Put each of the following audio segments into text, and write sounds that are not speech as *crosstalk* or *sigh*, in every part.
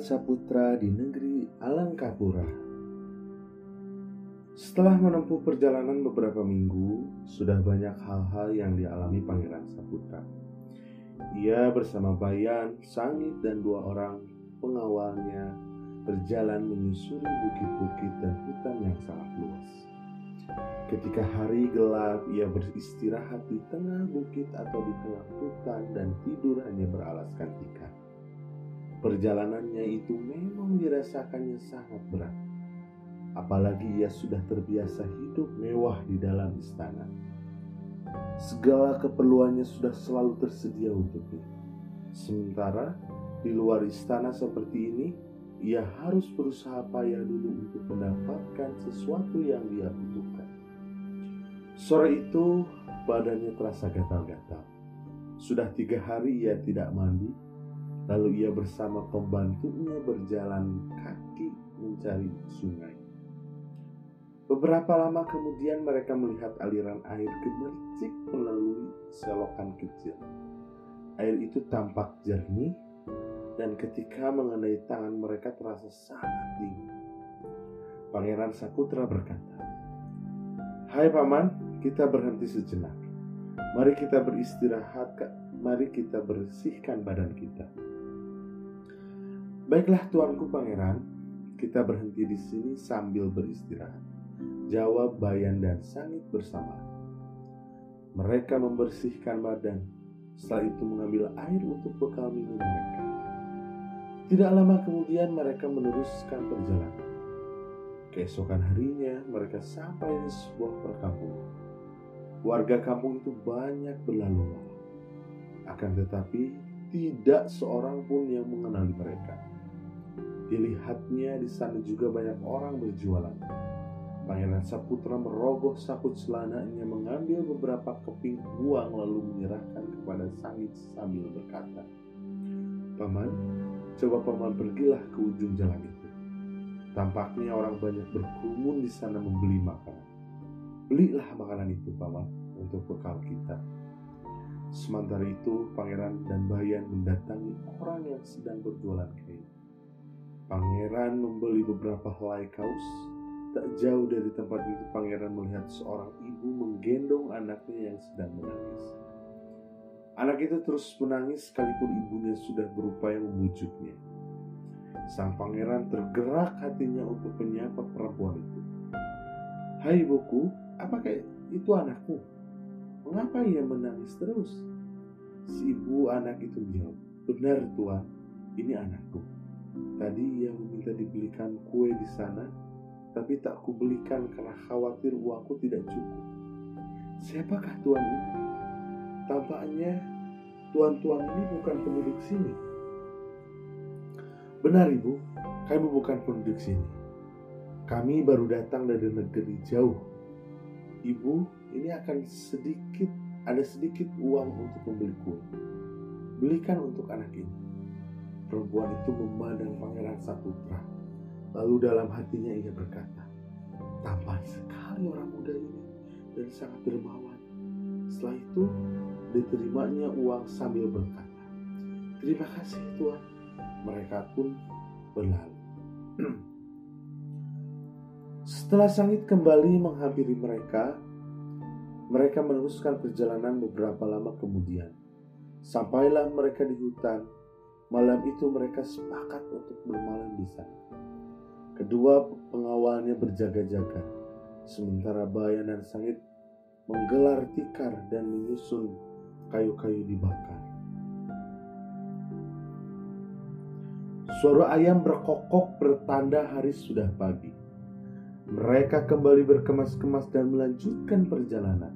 Saputra di negeri Alangkapura. Setelah menempuh perjalanan beberapa minggu, sudah banyak hal-hal yang dialami Pangeran Saputra. Ia bersama Bayan, Sangit, dan dua orang pengawalnya berjalan menyusuri bukit-bukit dan hutan yang sangat luas. Ketika hari gelap, ia beristirahat di tengah bukit atau di tengah hutan dan tidur hanya beralaskan ikan. Perjalanannya itu memang dirasakannya sangat berat. Apalagi ia sudah terbiasa hidup mewah di dalam istana. Segala keperluannya sudah selalu tersedia untuknya. Sementara di luar istana seperti ini, ia harus berusaha payah dulu untuk mendapatkan sesuatu yang dia butuhkan. Sore itu, badannya terasa gatal-gatal. Sudah tiga hari ia tidak mandi, Lalu ia bersama pembantunya berjalan kaki mencari sungai. Beberapa lama kemudian mereka melihat aliran air gemercik melalui selokan kecil. Air itu tampak jernih dan ketika mengenai tangan mereka terasa sangat dingin. Pangeran Saputra berkata, Hai paman, kita berhenti sejenak. Mari kita beristirahat, mari kita bersihkan badan kita. Baiklah tuanku pangeran, kita berhenti di sini sambil beristirahat. Jawab Bayan dan Sangit bersama. Mereka membersihkan badan, setelah itu mengambil air untuk bekal minum mereka. Tidak lama kemudian mereka meneruskan perjalanan. Keesokan harinya mereka sampai di sebuah perkampungan. Warga kampung itu banyak berlalu lalang. Akan tetapi tidak seorang pun yang mengenali mereka. Dilihatnya di sana juga banyak orang berjualan. Pangeran Saputra merogoh sakut celananya mengambil beberapa keping uang lalu menyerahkan kepada Sangit sambil berkata, Paman, coba paman pergilah ke ujung jalan itu. Tampaknya orang banyak berkerumun di sana membeli makanan. Belilah makanan itu, paman, untuk bekal kita. Sementara itu, pangeran dan bayan mendatangi orang yang sedang berjualan kain. Pangeran membeli beberapa helai kaos. Tak jauh dari tempat itu, pangeran melihat seorang ibu menggendong anaknya yang sedang menangis. Anak itu terus menangis sekalipun ibunya sudah berupaya membujuknya. Sang pangeran tergerak hatinya untuk menyapa perempuan itu. Hai ibuku, apakah itu anakku? Mengapa ia menangis terus? Si ibu anak itu menjawab, Benar tuan, ini anakku. Tadi ia meminta dibelikan kue di sana, tapi tak kubelikan karena khawatir uangku tidak cukup. Siapakah tuan ini? Tampaknya tuan-tuan ini bukan penduduk sini. Benar ibu, kami bukan penduduk sini. Kami baru datang dari negeri jauh. Ibu, ini akan sedikit, ada sedikit uang untuk membeli kue. Belikan untuk anak ini. Perempuan itu memandang Pangeran Saputra. Lalu dalam hatinya ia berkata, tampan sekali orang muda ini dan sangat dermawan. Setelah itu diterimanya uang sambil berkata, terima kasih Tuhan. Mereka pun berlalu. *clears throat* Setelah Sangit kembali menghampiri mereka, mereka meneruskan perjalanan beberapa lama kemudian. Sampailah mereka di hutan Malam itu mereka sepakat untuk bermalam di sana. Kedua pengawalnya berjaga-jaga, sementara Bayan dan Sangit menggelar tikar dan menyusun kayu-kayu dibakar. Suara ayam berkokok bertanda hari sudah pagi. Mereka kembali berkemas-kemas dan melanjutkan perjalanan.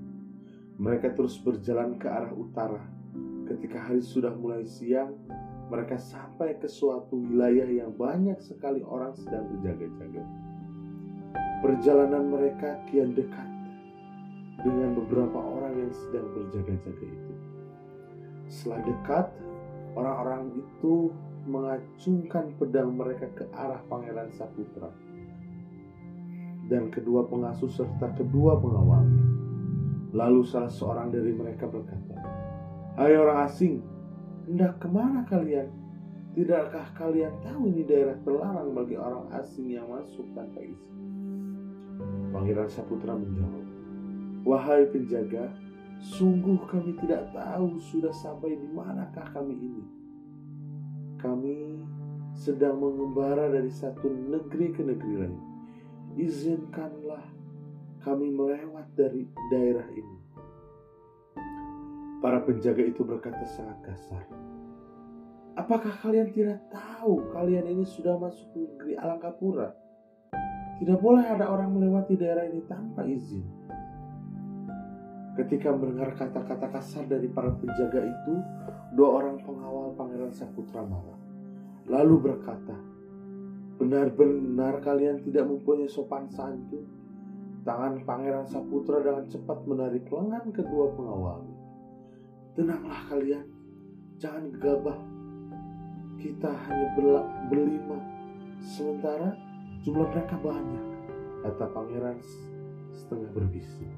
Mereka terus berjalan ke arah utara. Ketika hari sudah mulai siang, mereka sampai ke suatu wilayah yang banyak sekali orang sedang berjaga-jaga. Perjalanan mereka kian dekat dengan beberapa orang yang sedang berjaga-jaga itu. Setelah dekat, orang-orang itu mengacungkan pedang mereka ke arah Pangeran Saputra dan kedua pengasuh serta kedua pengawalnya. Lalu salah seorang dari mereka berkata, Hai orang asing, hendak ke mana kalian? Tidakkah kalian tahu ini daerah terlarang bagi orang asing yang masuk tanpa izin? Pangeran Saputra menjawab, Wahai penjaga, sungguh kami tidak tahu sudah sampai di manakah kami ini. Kami sedang mengembara dari satu negeri ke negeri lain. Izinkanlah kami melewat dari daerah ini. Para penjaga itu berkata sangat kasar. Apakah kalian tidak tahu kalian ini sudah masuk negeri Alangkapura? Tidak boleh ada orang melewati daerah ini tanpa izin. Ketika mendengar kata-kata kasar dari para penjaga itu, dua orang pengawal Pangeran Saputra marah. Lalu berkata, Benar-benar kalian tidak mempunyai sopan santun. Tangan Pangeran Saputra dengan cepat menarik lengan kedua pengawal. Tenanglah kalian, jangan gegabah. Kita hanya berlima, sementara jumlah mereka banyak, kata Pangeran setengah berbisik.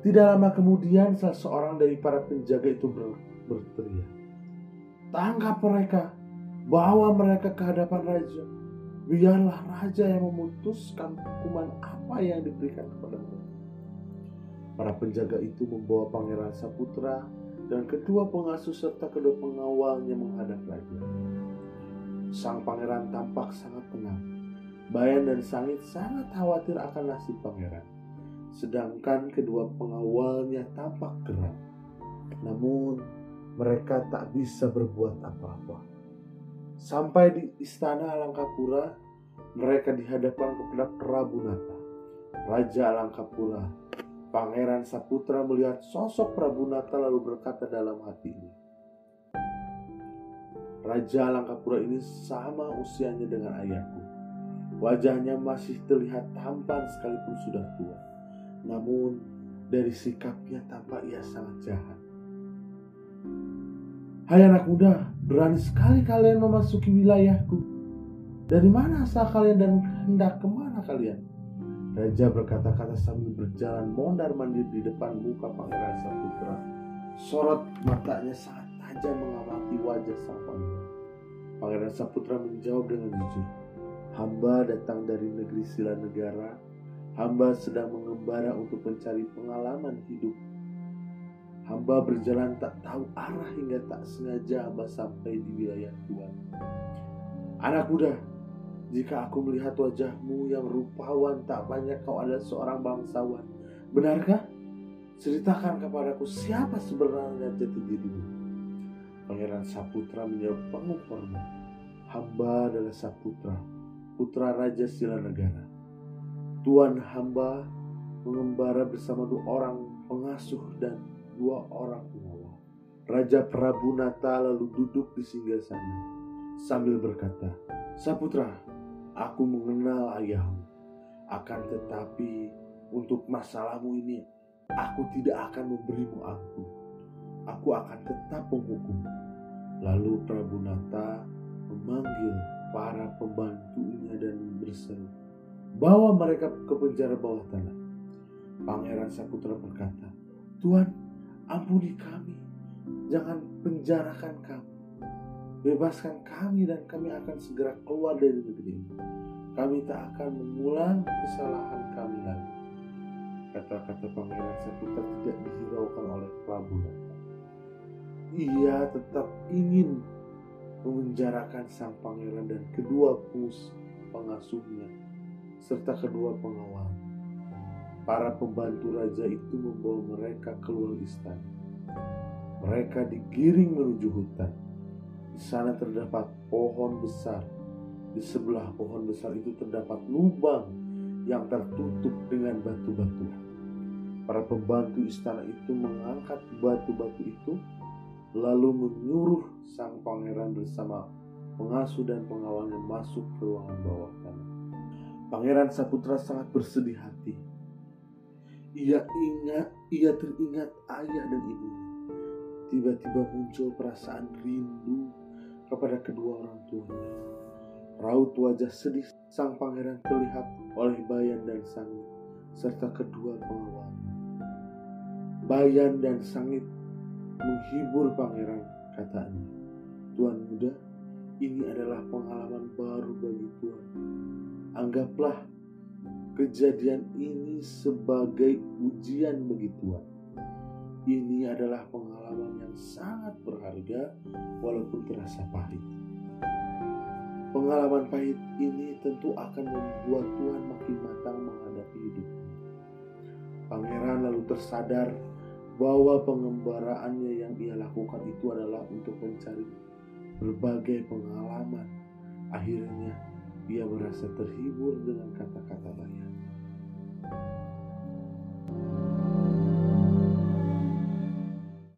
Tidak lama kemudian salah seorang dari para penjaga itu ber, berteriak. Tangkap mereka, bawa mereka ke hadapan raja. Biarlah raja yang memutuskan hukuman apa yang diberikan kepada mereka. Para penjaga itu membawa pangeran Saputra dan kedua pengasuh serta kedua pengawalnya menghadap raja. Sang pangeran tampak sangat tenang. Bayan dan Sangit sangat khawatir akan nasib pangeran sedangkan kedua pengawalnya tampak geram. Namun, mereka tak bisa berbuat apa-apa. Sampai di istana Alangkapura, mereka dihadapkan kepada Prabu Nata, Raja Alangkapura. Pangeran Saputra melihat sosok Prabu Nata lalu berkata dalam hatinya, Raja Alangkapura ini sama usianya dengan ayahku. Wajahnya masih terlihat tampan sekalipun sudah tua. Namun dari sikapnya tampak ia sangat jahat. Hai anak muda, berani sekali kalian memasuki wilayahku. Dari mana asal kalian dan hendak ke mana kalian? Raja berkata-kata sambil berjalan mondar mandir di depan muka Pangeran Saputra. Sorot matanya sangat tajam mengamati wajah sang pangeran. Pangeran Saputra menjawab dengan jujur. Hamba datang dari negeri Sila Negara Hamba sedang mengembara untuk mencari pengalaman hidup. Hamba berjalan tak tahu arah hingga tak sengaja hamba sampai di wilayah Tuhan. Anak muda, jika aku melihat wajahmu yang rupawan tak banyak kau adalah seorang bangsawan. Benarkah? Ceritakan kepadaku siapa sebenarnya jati dirimu. Pangeran Saputra menjawab penuh hormat. Hamba adalah Saputra, putra Raja Sila Negara. Tuan hamba mengembara bersama dua orang pengasuh dan dua orang pengawal. Raja Prabu Nata lalu duduk di singgah sana sambil berkata, Saputra, aku mengenal ayahmu. Akan tetapi untuk masalahmu ini aku tidak akan memberimu ampun. Aku akan tetap menghukum. Lalu Prabu Nata memanggil para pembantunya dan berseru, Bawa mereka ke penjara bawah tanah. Pangeran Saputra berkata, Tuhan, ampuni kami. Jangan penjarakan kami. Bebaskan kami dan kami akan segera keluar dari negeri ini. Kami tak akan mengulang kesalahan kami lagi. Kata-kata Pangeran Saputra tidak dihiraukan oleh Prabu Ia tetap ingin memenjarakan sang pangeran dan kedua pus pengasuhnya serta kedua pengawal. Para pembantu raja itu membawa mereka keluar istana. Mereka digiring menuju hutan. Di sana terdapat pohon besar. Di sebelah pohon besar itu terdapat lubang yang tertutup dengan batu-batu. Para pembantu istana itu mengangkat batu-batu itu lalu menyuruh sang pangeran bersama pengasuh dan pengawalnya masuk ke ruangan bawah tanah. Pangeran Saputra sangat bersedih hati. Ia ingat, ia teringat ayah dan ibunya. Tiba-tiba muncul perasaan rindu kepada kedua orang tuanya. Raut wajah sedih sang pangeran terlihat oleh Bayan dan Sangit serta kedua pengawalnya. Bayan dan Sangit menghibur pangeran katanya. Tuan muda, ini adalah pengalaman baru bagi Tuan. Anggaplah kejadian ini sebagai ujian bagi Tuan. Ini adalah pengalaman yang sangat berharga walaupun terasa pahit. Pengalaman pahit ini tentu akan membuat Tuhan makin matang menghadapi hidupnya. Pangeran lalu tersadar bahwa pengembaraannya yang ia lakukan itu adalah untuk mencari berbagai pengalaman. Akhirnya, ia merasa terhibur dengan kata-kata Bayan.